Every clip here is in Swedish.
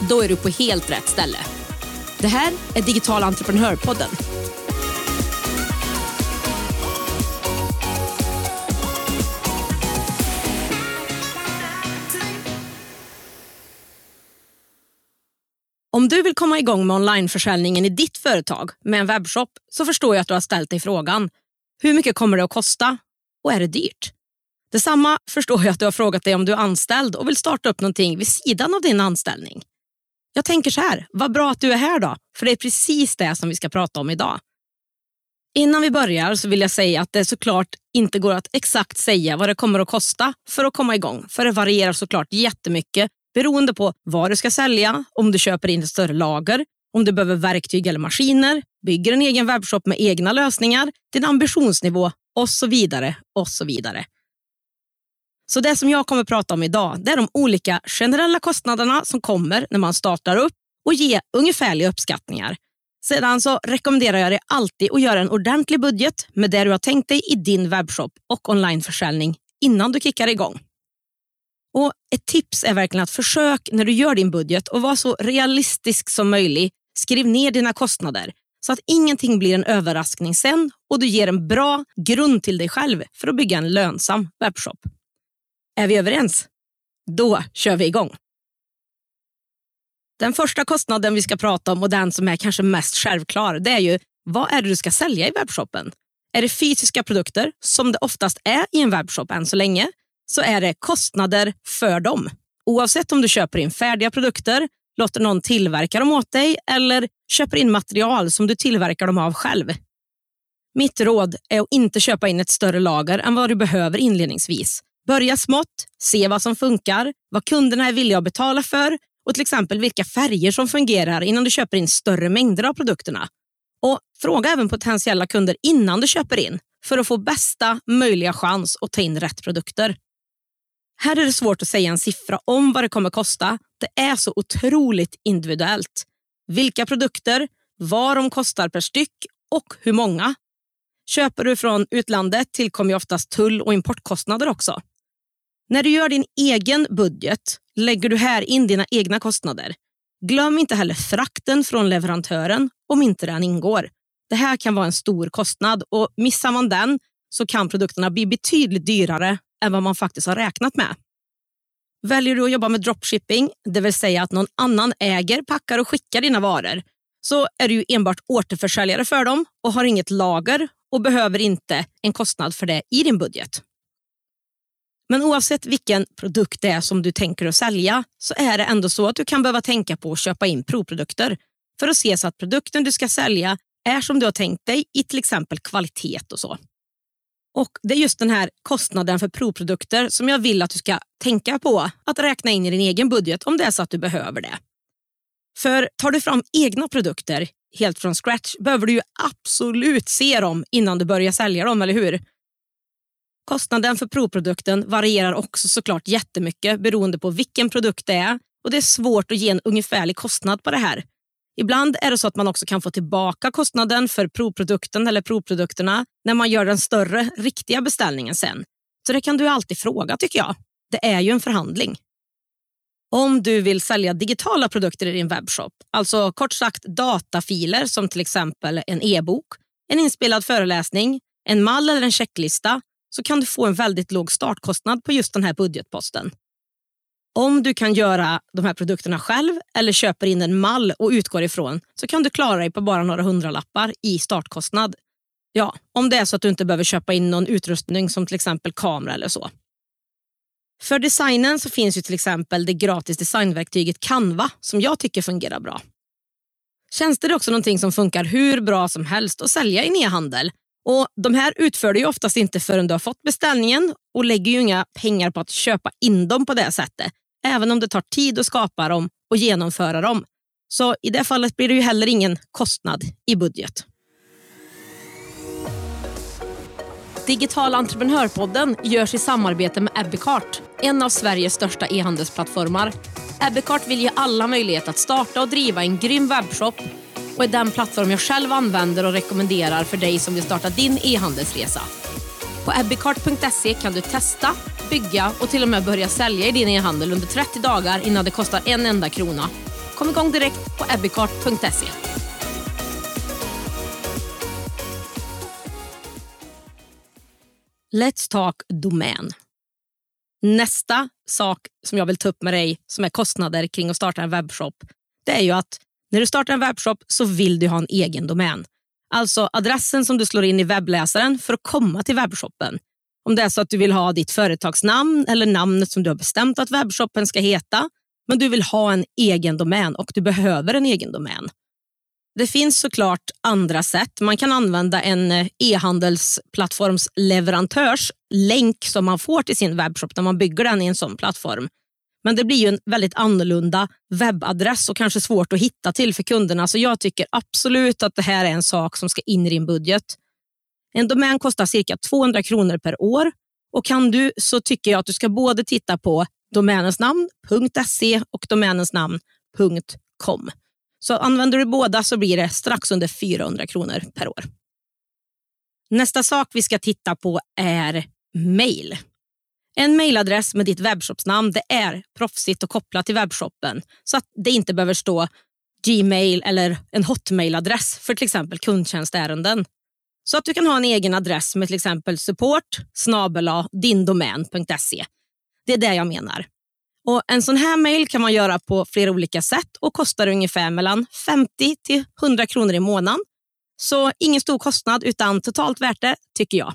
Då är du på helt rätt ställe. Det här är Digital entreprenörpodden. Om du vill komma igång med onlineförsäljningen i ditt företag med en webbshop så förstår jag att du har ställt dig frågan hur mycket kommer det att kosta och är det dyrt? Detsamma förstår jag att du har frågat dig om du är anställd och vill starta upp någonting vid sidan av din anställning. Jag tänker så här, vad bra att du är här då, för det är precis det som vi ska prata om idag. Innan vi börjar så vill jag säga att det såklart inte går att exakt säga vad det kommer att kosta för att komma igång, för det varierar såklart jättemycket beroende på vad du ska sälja, om du köper in ett större lager, om du behöver verktyg eller maskiner, bygger en egen webbshop med egna lösningar, din ambitionsnivå och så vidare och så vidare. Så det som jag kommer prata om idag det är de olika generella kostnaderna som kommer när man startar upp och ge ungefärliga uppskattningar. Sedan så rekommenderar jag dig alltid att göra en ordentlig budget med det du har tänkt dig i din webbshop och onlineförsäljning innan du kickar igång. Och Ett tips är verkligen att försök när du gör din budget och vara så realistisk som möjligt. Skriv ner dina kostnader så att ingenting blir en överraskning sen och du ger en bra grund till dig själv för att bygga en lönsam webbshop. Är vi överens? Då kör vi igång. Den första kostnaden vi ska prata om och den som är kanske mest självklar, det är ju vad är det du ska sälja i webbshoppen? Är det fysiska produkter, som det oftast är i en webbshop än så länge, så är det kostnader för dem. Oavsett om du köper in färdiga produkter, låter någon tillverka dem åt dig eller köper in material som du tillverkar dem av själv. Mitt råd är att inte köpa in ett större lager än vad du behöver inledningsvis. Börja smått, se vad som funkar, vad kunderna är villiga att betala för och till exempel vilka färger som fungerar innan du köper in större mängder av produkterna. Och Fråga även potentiella kunder innan du köper in för att få bästa möjliga chans att ta in rätt produkter. Här är det svårt att säga en siffra om vad det kommer kosta. Det är så otroligt individuellt. Vilka produkter, vad de kostar per styck och hur många. Köper du från utlandet tillkommer oftast tull och importkostnader också. När du gör din egen budget lägger du här in dina egna kostnader. Glöm inte heller frakten från leverantören om inte den ingår. Det här kan vara en stor kostnad och missar man den så kan produkterna bli betydligt dyrare än vad man faktiskt har räknat med. Väljer du att jobba med dropshipping, det vill säga att någon annan äger, packar och skickar dina varor, så är du enbart återförsäljare för dem och har inget lager och behöver inte en kostnad för det i din budget. Men oavsett vilken produkt det är som du tänker att sälja så är det ändå så att du kan behöva tänka på att köpa in provprodukter för att se så att produkten du ska sälja är som du har tänkt dig i till exempel kvalitet och så. Och Det är just den här kostnaden för provprodukter som jag vill att du ska tänka på att räkna in i din egen budget om det är så att du behöver det. För tar du fram egna produkter helt från scratch behöver du ju absolut se dem innan du börjar sälja dem, eller hur? Kostnaden för provprodukten varierar också såklart jättemycket beroende på vilken produkt det är och det är svårt att ge en ungefärlig kostnad på det här. Ibland är det så att man också kan få tillbaka kostnaden för provprodukten eller provprodukterna när man gör den större, riktiga beställningen sen. Så det kan du alltid fråga tycker jag. Det är ju en förhandling. Om du vill sälja digitala produkter i din webbshop, alltså kort sagt datafiler som till exempel en e-bok, en inspelad föreläsning, en mall eller en checklista, så kan du få en väldigt låg startkostnad på just den här budgetposten. Om du kan göra de här produkterna själv eller köper in en mall och utgår ifrån så kan du klara dig på bara några hundralappar i startkostnad. Ja, om det är så att du inte behöver köpa in någon utrustning som till exempel kamera eller så. För designen så finns ju till exempel det gratis designverktyget Canva som jag tycker fungerar bra. Tjänster är också någonting som funkar hur bra som helst att sälja i e-handel. Och De här utför du ju oftast inte förrän du har fått beställningen och lägger ju inga pengar på att köpa in dem på det sättet även om det tar tid att skapa dem och genomföra dem. Så i det fallet blir det ju heller ingen kostnad i budget. Digital entreprenörpodden görs i samarbete med Ebbecart, en av Sveriges största e-handelsplattformar. Ebbecart vill ge alla möjlighet att starta och driva en grym webbshop och är den plattform jag själv använder och rekommenderar för dig som vill starta din e-handelsresa. På ebbicart.se kan du testa, bygga och till och med börja sälja i din e-handel under 30 dagar innan det kostar en enda krona. Kom igång direkt på ebbicart.se. Let's talk domän. Nästa sak som jag vill ta upp med dig som är kostnader kring att starta en webbshop, det är ju att när du startar en webbshop så vill du ha en egen domän. Alltså adressen som du slår in i webbläsaren för att komma till webbshoppen. Om det är så att du vill ha ditt företagsnamn eller namnet som du har bestämt att webbshoppen ska heta, men du vill ha en egen domän och du behöver en egen domän. Det finns såklart andra sätt. Man kan använda en eh, e-handelsplattforms leverantörs länk som man får till sin webbshop när man bygger den i en sån plattform. Men det blir ju en väldigt annorlunda webbadress och kanske svårt att hitta till för kunderna. Så jag tycker absolut att det här är en sak som ska in i din budget. En domän kostar cirka 200 kronor per år och kan du så tycker jag att du ska både titta på domänens namn .se och domänens namn .com. Så använder du båda så blir det strax under 400 kronor per år. Nästa sak vi ska titta på är mail. En mailadress med ditt webbshopsnamn det är proffsigt och kopplat till webbshoppen så att det inte behöver stå Gmail eller en Hotmail-adress för till exempel kundtjänstärenden. Så att du kan ha en egen adress med till exempel support dindomän.se. Det är det jag menar. Och En sån här mail kan man göra på flera olika sätt och kostar ungefär mellan 50 till 100 kronor i månaden. Så ingen stor kostnad utan totalt värt det, tycker jag.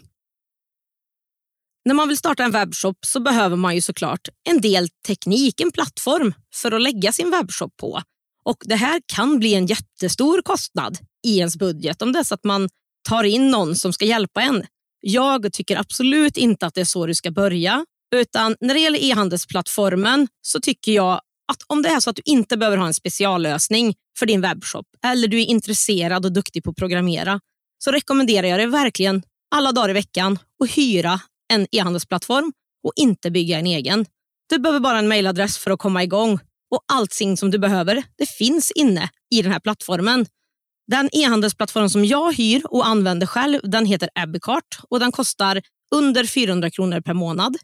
När man vill starta en webbshop så behöver man ju såklart en del teknik, en plattform för att lägga sin webbshop på. Och Det här kan bli en jättestor kostnad i ens budget om det är så att man tar in någon som ska hjälpa en. Jag tycker absolut inte att det är så du ska börja. Utan när det gäller e-handelsplattformen så tycker jag att om det är så att du inte behöver ha en speciallösning för din webbshop eller du är intresserad och duktig på att programmera så rekommenderar jag dig verkligen alla dagar i veckan att hyra en e-handelsplattform och inte bygga en egen. Du behöver bara en mailadress för att komma igång och allting som du behöver det finns inne i den här plattformen. Den e-handelsplattform som jag hyr och använder själv den heter Abbeycart och den kostar under 400 kronor per månad.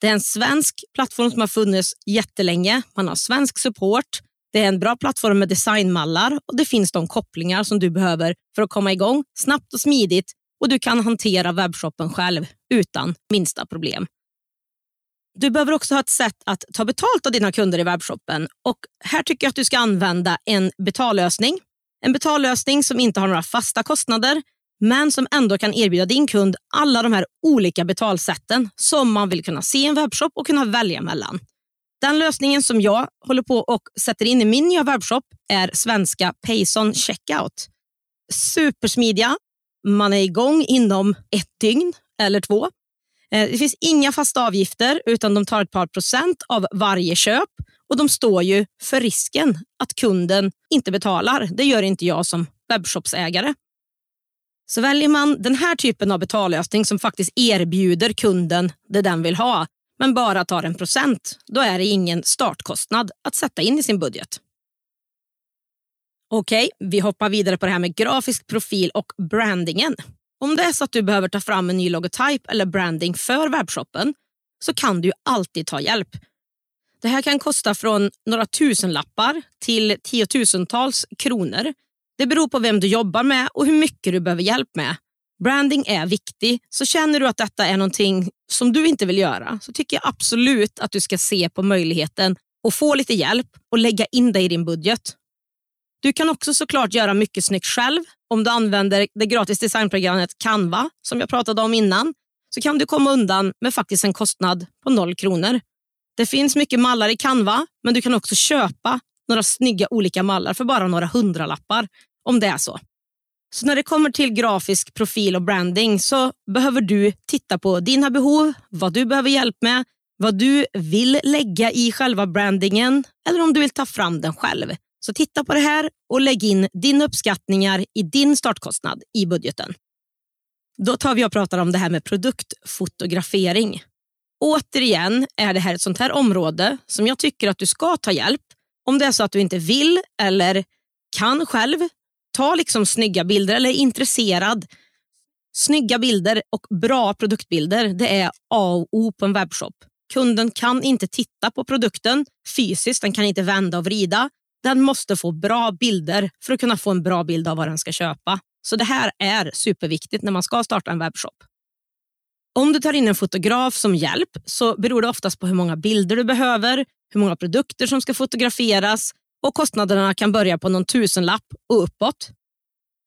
Det är en svensk plattform som har funnits jättelänge. Man har svensk support. Det är en bra plattform med designmallar och det finns de kopplingar som du behöver för att komma igång snabbt och smidigt och du kan hantera webbshoppen själv utan minsta problem. Du behöver också ha ett sätt att ta betalt av dina kunder i webbshoppen och här tycker jag att du ska använda en betallösning. En betallösning som inte har några fasta kostnader men som ändå kan erbjuda din kund alla de här olika betalsätten som man vill kunna se i en webbshop och kunna välja mellan. Den lösningen som jag håller på och sätter in i min nya webbshop är svenska Payson Checkout. Supersmidiga. Man är igång inom ett dygn eller två. Eh, det finns inga fasta avgifter utan de tar ett par procent av varje köp och de står ju för risken att kunden inte betalar. Det gör inte jag som webbshopsägare. Så väljer man den här typen av betallösning som faktiskt erbjuder kunden det den vill ha, men bara tar en procent, då är det ingen startkostnad att sätta in i sin budget. Okej, okay, vi hoppar vidare på det här med grafisk profil och brandingen. Om det är så att du behöver ta fram en ny logotyp eller branding för webbshoppen så kan du alltid ta hjälp. Det här kan kosta från några tusenlappar till tiotusentals kronor det beror på vem du jobbar med och hur mycket du behöver hjälp med. Branding är viktig, så känner du att detta är någonting som du inte vill göra så tycker jag absolut att du ska se på möjligheten och få lite hjälp och lägga in det i din budget. Du kan också såklart göra mycket snyggt själv. Om du använder det gratis designprogrammet Canva som jag pratade om innan så kan du komma undan med faktiskt en kostnad på noll kronor. Det finns mycket mallar i Canva, men du kan också köpa några snygga olika mallar för bara några hundralappar om det är så. Så när det kommer till grafisk profil och branding så behöver du titta på dina behov, vad du behöver hjälp med, vad du vill lägga i själva brandingen eller om du vill ta fram den själv. Så titta på det här och lägg in dina uppskattningar i din startkostnad i budgeten. Då tar vi och pratar om det här med produktfotografering. Återigen är det här ett sånt här område som jag tycker att du ska ta hjälp. Om det är så att du inte vill eller kan själv, ta liksom snygga bilder eller är intresserad. Snygga bilder och bra produktbilder det är A och O på en webbshop. Kunden kan inte titta på produkten fysiskt, den kan inte vända och vrida. Den måste få bra bilder för att kunna få en bra bild av vad den ska köpa. Så det här är superviktigt när man ska starta en webbshop. Om du tar in en fotograf som hjälp så beror det oftast på hur många bilder du behöver, hur många produkter som ska fotograferas och kostnaderna kan börja på någon tusenlapp och uppåt.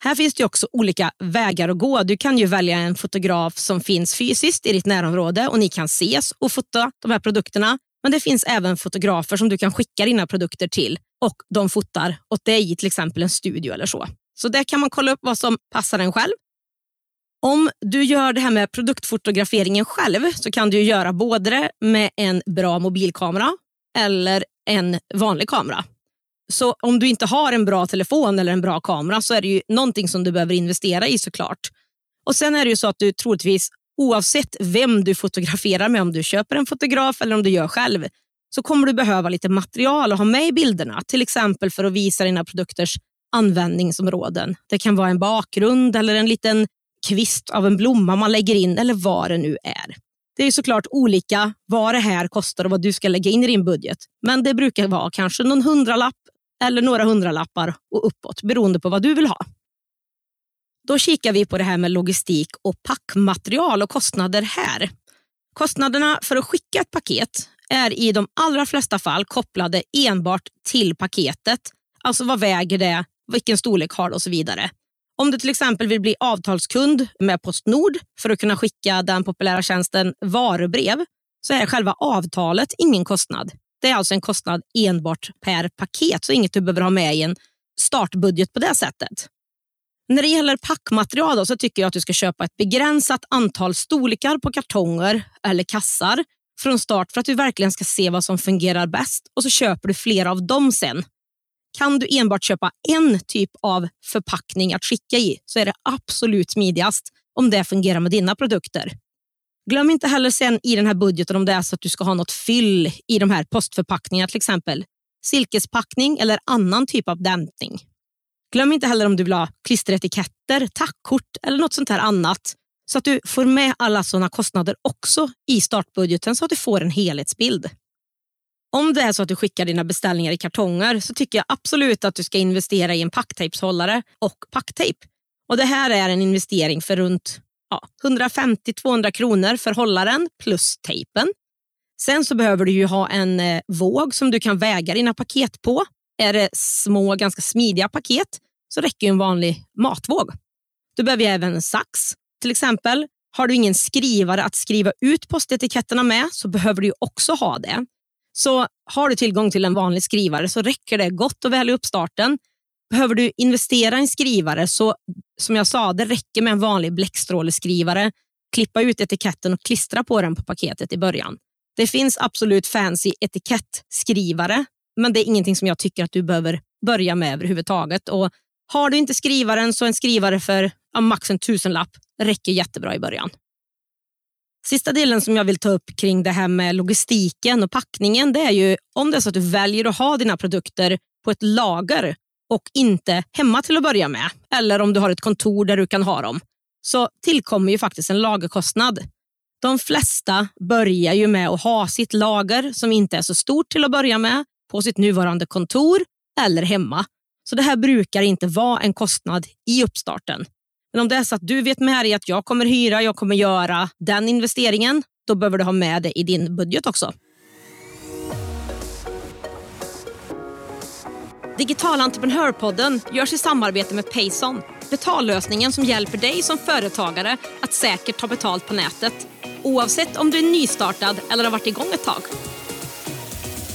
Här finns det också olika vägar att gå. Du kan ju välja en fotograf som finns fysiskt i ditt närområde och ni kan ses och fota de här produkterna. Men det finns även fotografer som du kan skicka dina produkter till och de fotar åt dig i till exempel en studio eller så. Så där kan man kolla upp vad som passar en själv. Om du gör det här med produktfotograferingen själv så kan du göra både med en bra mobilkamera eller en vanlig kamera. Så om du inte har en bra telefon eller en bra kamera så är det ju någonting som du behöver investera i såklart. Och Sen är det ju så att du troligtvis oavsett vem du fotograferar med, om du köper en fotograf eller om du gör själv, så kommer du behöva lite material att ha med i bilderna. Till exempel för att visa dina produkters användningsområden. Det kan vara en bakgrund eller en liten kvist av en blomma man lägger in eller vad det nu är. Det är såklart olika vad det här kostar och vad du ska lägga in i din budget. Men det brukar vara kanske någon hundralapp eller några hundralappar och uppåt beroende på vad du vill ha. Då kikar vi på det här med logistik och packmaterial och kostnader här. Kostnaderna för att skicka ett paket är i de allra flesta fall kopplade enbart till paketet. Alltså vad väger det, vilken storlek har det och så vidare. Om du till exempel vill bli avtalskund med Postnord för att kunna skicka den populära tjänsten varubrev så är själva avtalet ingen kostnad. Det är alltså en kostnad enbart per paket, så inget du behöver ha med i en startbudget på det sättet. När det gäller packmaterial då, så tycker jag att du ska köpa ett begränsat antal storlekar på kartonger eller kassar från start för att du verkligen ska se vad som fungerar bäst och så köper du flera av dem sen. Kan du enbart köpa en typ av förpackning att skicka i så är det absolut smidigast om det fungerar med dina produkter. Glöm inte heller sen i den här budgeten om det är så att du ska ha något fyll i de här postförpackningarna till exempel. Silkespackning eller annan typ av dämpning. Glöm inte heller om du vill ha klisteretiketter, tackkort eller något sånt här annat så att du får med alla sådana kostnader också i startbudgeten så att du får en helhetsbild. Om det är så att du skickar dina beställningar i kartonger så tycker jag absolut att du ska investera i en packtejpshållare och packtejp. Och det här är en investering för runt ja, 150-200 kronor för hållaren plus tejpen. Sen så behöver du ju ha en eh, våg som du kan väga dina paket på. Är det små, ganska smidiga paket så räcker en vanlig matvåg. Du behöver även en sax. Till exempel, har du ingen skrivare att skriva ut postetiketterna med så behöver du också ha det. Så har du tillgång till en vanlig skrivare så räcker det gott och väl i uppstarten. Behöver du investera i en skrivare så, som jag sa, det räcker med en vanlig bläckstråleskrivare. Klippa ut etiketten och klistra på den på paketet i början. Det finns absolut fancy etikettskrivare, men det är ingenting som jag tycker att du behöver börja med överhuvudtaget. Och har du inte skrivaren så en skrivare för ja, max en tusenlapp räcker jättebra i början. Sista delen som jag vill ta upp kring det här med logistiken och packningen det är ju om det är så att du väljer att ha dina produkter på ett lager och inte hemma till att börja med, eller om du har ett kontor där du kan ha dem, så tillkommer ju faktiskt en lagerkostnad. De flesta börjar ju med att ha sitt lager som inte är så stort till att börja med på sitt nuvarande kontor eller hemma. Så det här brukar inte vara en kostnad i uppstarten. Men om det är så att du vet med dig att jag kommer hyra, jag kommer göra den investeringen, då behöver du ha med det i din budget också. Digital entreprenörpodden görs i samarbete med Payson. Betallösningen som hjälper dig som företagare att säkert ta betalt på nätet. Oavsett om du är nystartad eller har varit igång ett tag.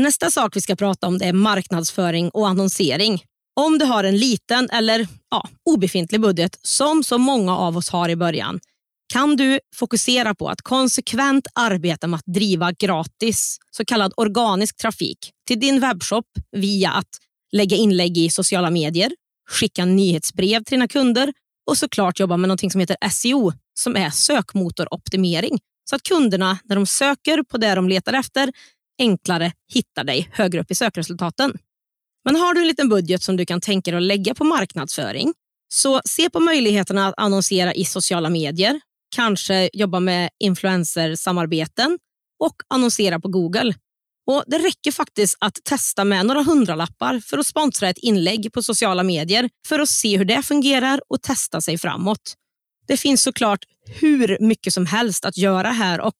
Nästa sak vi ska prata om det är marknadsföring och annonsering. Om du har en liten eller ja, obefintlig budget, som så många av oss har i början, kan du fokusera på att konsekvent arbeta med att driva gratis, så kallad organisk trafik till din webbshop via att lägga inlägg i sociala medier, skicka nyhetsbrev till dina kunder och såklart jobba med något som heter SEO, som är sökmotoroptimering. Så att kunderna, när de söker på det de letar efter, enklare hittar dig högre upp i sökresultaten. Men har du en liten budget som du kan tänka dig att lägga på marknadsföring, så se på möjligheterna att annonsera i sociala medier, kanske jobba med influencersamarbeten och annonsera på Google. Och Det räcker faktiskt att testa med några hundralappar för att sponsra ett inlägg på sociala medier för att se hur det fungerar och testa sig framåt. Det finns såklart hur mycket som helst att göra här och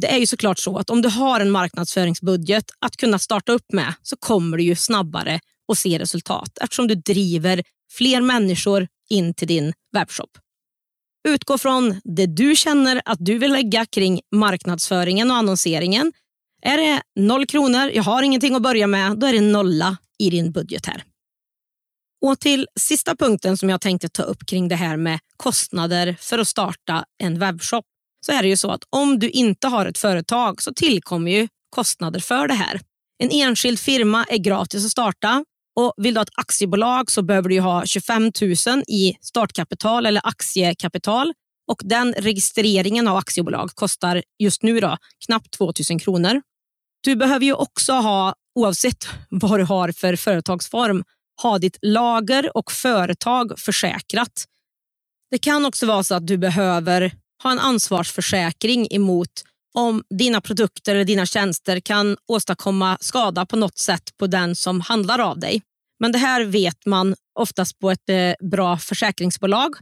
det är ju såklart så att om du har en marknadsföringsbudget att kunna starta upp med så kommer du ju snabbare att se resultat eftersom du driver fler människor in till din webbshop. Utgå från det du känner att du vill lägga kring marknadsföringen och annonseringen. Är det noll kronor, jag har ingenting att börja med, då är det nolla i din budget här. Och till sista punkten som jag tänkte ta upp kring det här med kostnader för att starta en webbshop så är det ju så att om du inte har ett företag så tillkommer ju kostnader för det här. En enskild firma är gratis att starta och vill du ha ett aktiebolag så behöver du ha 25 000 i startkapital eller aktiekapital. Och Den registreringen av aktiebolag kostar just nu då, knappt 2 000 kronor. Du behöver ju också ha, oavsett vad du har för företagsform, ha ditt lager och företag försäkrat. Det kan också vara så att du behöver ha en ansvarsförsäkring emot om dina produkter eller dina tjänster kan åstadkomma skada på något sätt på den som handlar av dig. Men det här vet man oftast på ett eh, bra försäkringsbolag.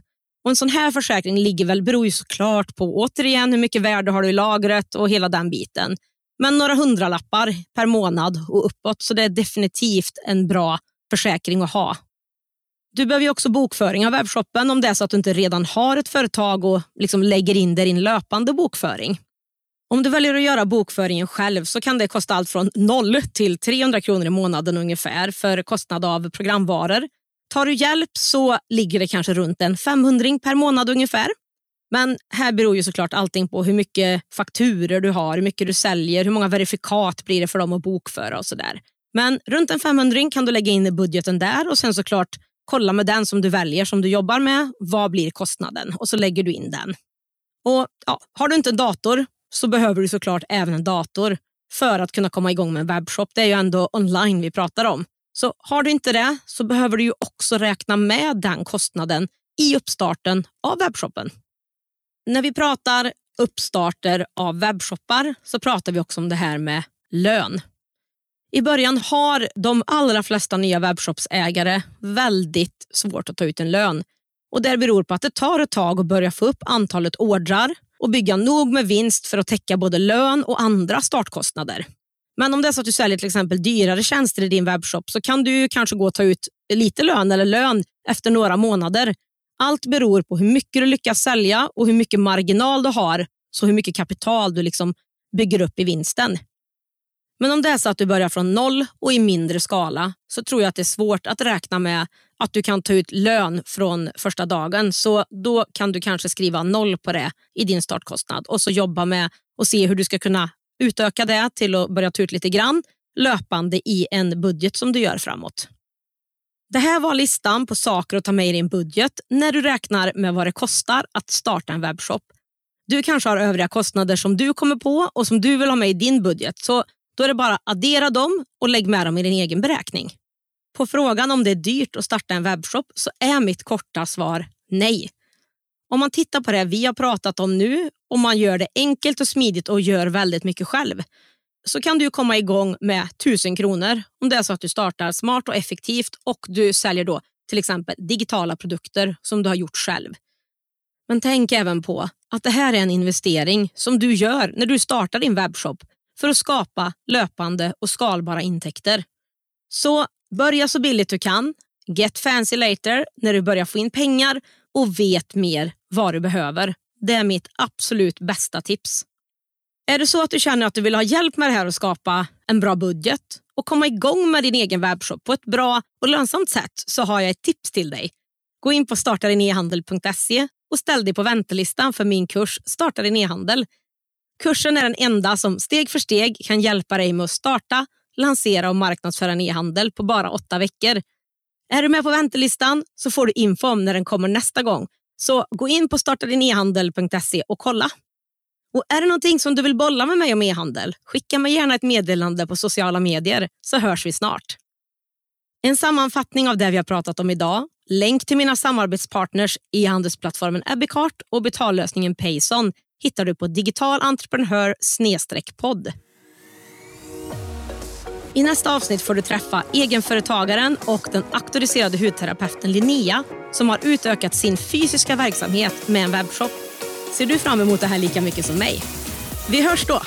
Och En sån här försäkring ligger väl, beror ju såklart på återigen hur mycket värde har du i lagret och hela den biten. Men några hundralappar per månad och uppåt, så det är definitivt en bra försäkring att ha. Du behöver också bokföring av webbshoppen om det är så att du inte redan har ett företag och liksom lägger in det i din löpande bokföring. Om du väljer att göra bokföringen själv så kan det kosta allt från 0 till 300 kronor i månaden ungefär för kostnad av programvaror. Tar du hjälp så ligger det kanske runt en 500 per månad ungefär. Men här beror ju såklart allting på hur mycket fakturer du har, hur mycket du säljer, hur många verifikat blir det för dem att bokföra och sådär. Men runt en 500 kan du lägga in i budgeten där och sen såklart kolla med den som du väljer, som du jobbar med. Vad blir kostnaden? Och så lägger du in den. Och ja, Har du inte en dator så behöver du såklart även en dator för att kunna komma igång med en webbshop. Det är ju ändå online vi pratar om. Så har du inte det så behöver du ju också räkna med den kostnaden i uppstarten av webbshoppen. När vi pratar uppstarter av webbshoppar så pratar vi också om det här med lön. I början har de allra flesta nya webbshopsägare väldigt svårt att ta ut en lön. Och Det beror på att det tar ett tag att börja få upp antalet ordrar och bygga nog med vinst för att täcka både lön och andra startkostnader. Men om det är så att du säljer till exempel dyrare tjänster i din webbshop så kan du kanske gå och ta ut lite lön eller lön efter några månader. Allt beror på hur mycket du lyckas sälja och hur mycket marginal du har, så hur mycket kapital du liksom bygger upp i vinsten. Men om det är så att du börjar från noll och i mindre skala så tror jag att det är svårt att räkna med att du kan ta ut lön från första dagen. Så då kan du kanske skriva noll på det i din startkostnad och så jobba med att se hur du ska kunna utöka det till att börja ta ut lite grann löpande i en budget som du gör framåt. Det här var listan på saker att ta med i din budget när du räknar med vad det kostar att starta en webbshop. Du kanske har övriga kostnader som du kommer på och som du vill ha med i din budget. Så då är det bara att addera dem och lägg med dem i din egen beräkning. På frågan om det är dyrt att starta en webbshop så är mitt korta svar nej. Om man tittar på det vi har pratat om nu och man gör det enkelt och smidigt och gör väldigt mycket själv så kan du komma igång med 1000 kronor om det är så att du startar smart och effektivt och du säljer då till exempel digitala produkter som du har gjort själv. Men tänk även på att det här är en investering som du gör när du startar din webbshop för att skapa löpande och skalbara intäkter. Så börja så billigt du kan, get fancy later när du börjar få in pengar och vet mer vad du behöver. Det är mitt absolut bästa tips. Är det så att du känner att du vill ha hjälp med det här att skapa en bra budget och komma igång med din egen webbshop på ett bra och lönsamt sätt så har jag ett tips till dig. Gå in på startadinehandel.se och ställ dig på väntelistan för min kurs Starta din e-handel. Kursen är den enda som steg för steg kan hjälpa dig med att starta, lansera och marknadsföra en e-handel på bara åtta veckor. Är du med på väntelistan så får du info om när den kommer nästa gång. Så gå in på startadinehandel.se och kolla. Och Är det någonting som du vill bolla med mig om e-handel? Skicka mig gärna ett meddelande på sociala medier så hörs vi snart. En sammanfattning av det vi har pratat om idag, länk till mina samarbetspartners e-handelsplattformen Ebicart och betallösningen Payson hittar du på digitalentreprenör podd. I nästa avsnitt får du träffa egenföretagaren och den auktoriserade hudterapeuten Linnea som har utökat sin fysiska verksamhet med en webbshop. Ser du fram emot det här lika mycket som mig? Vi hörs då!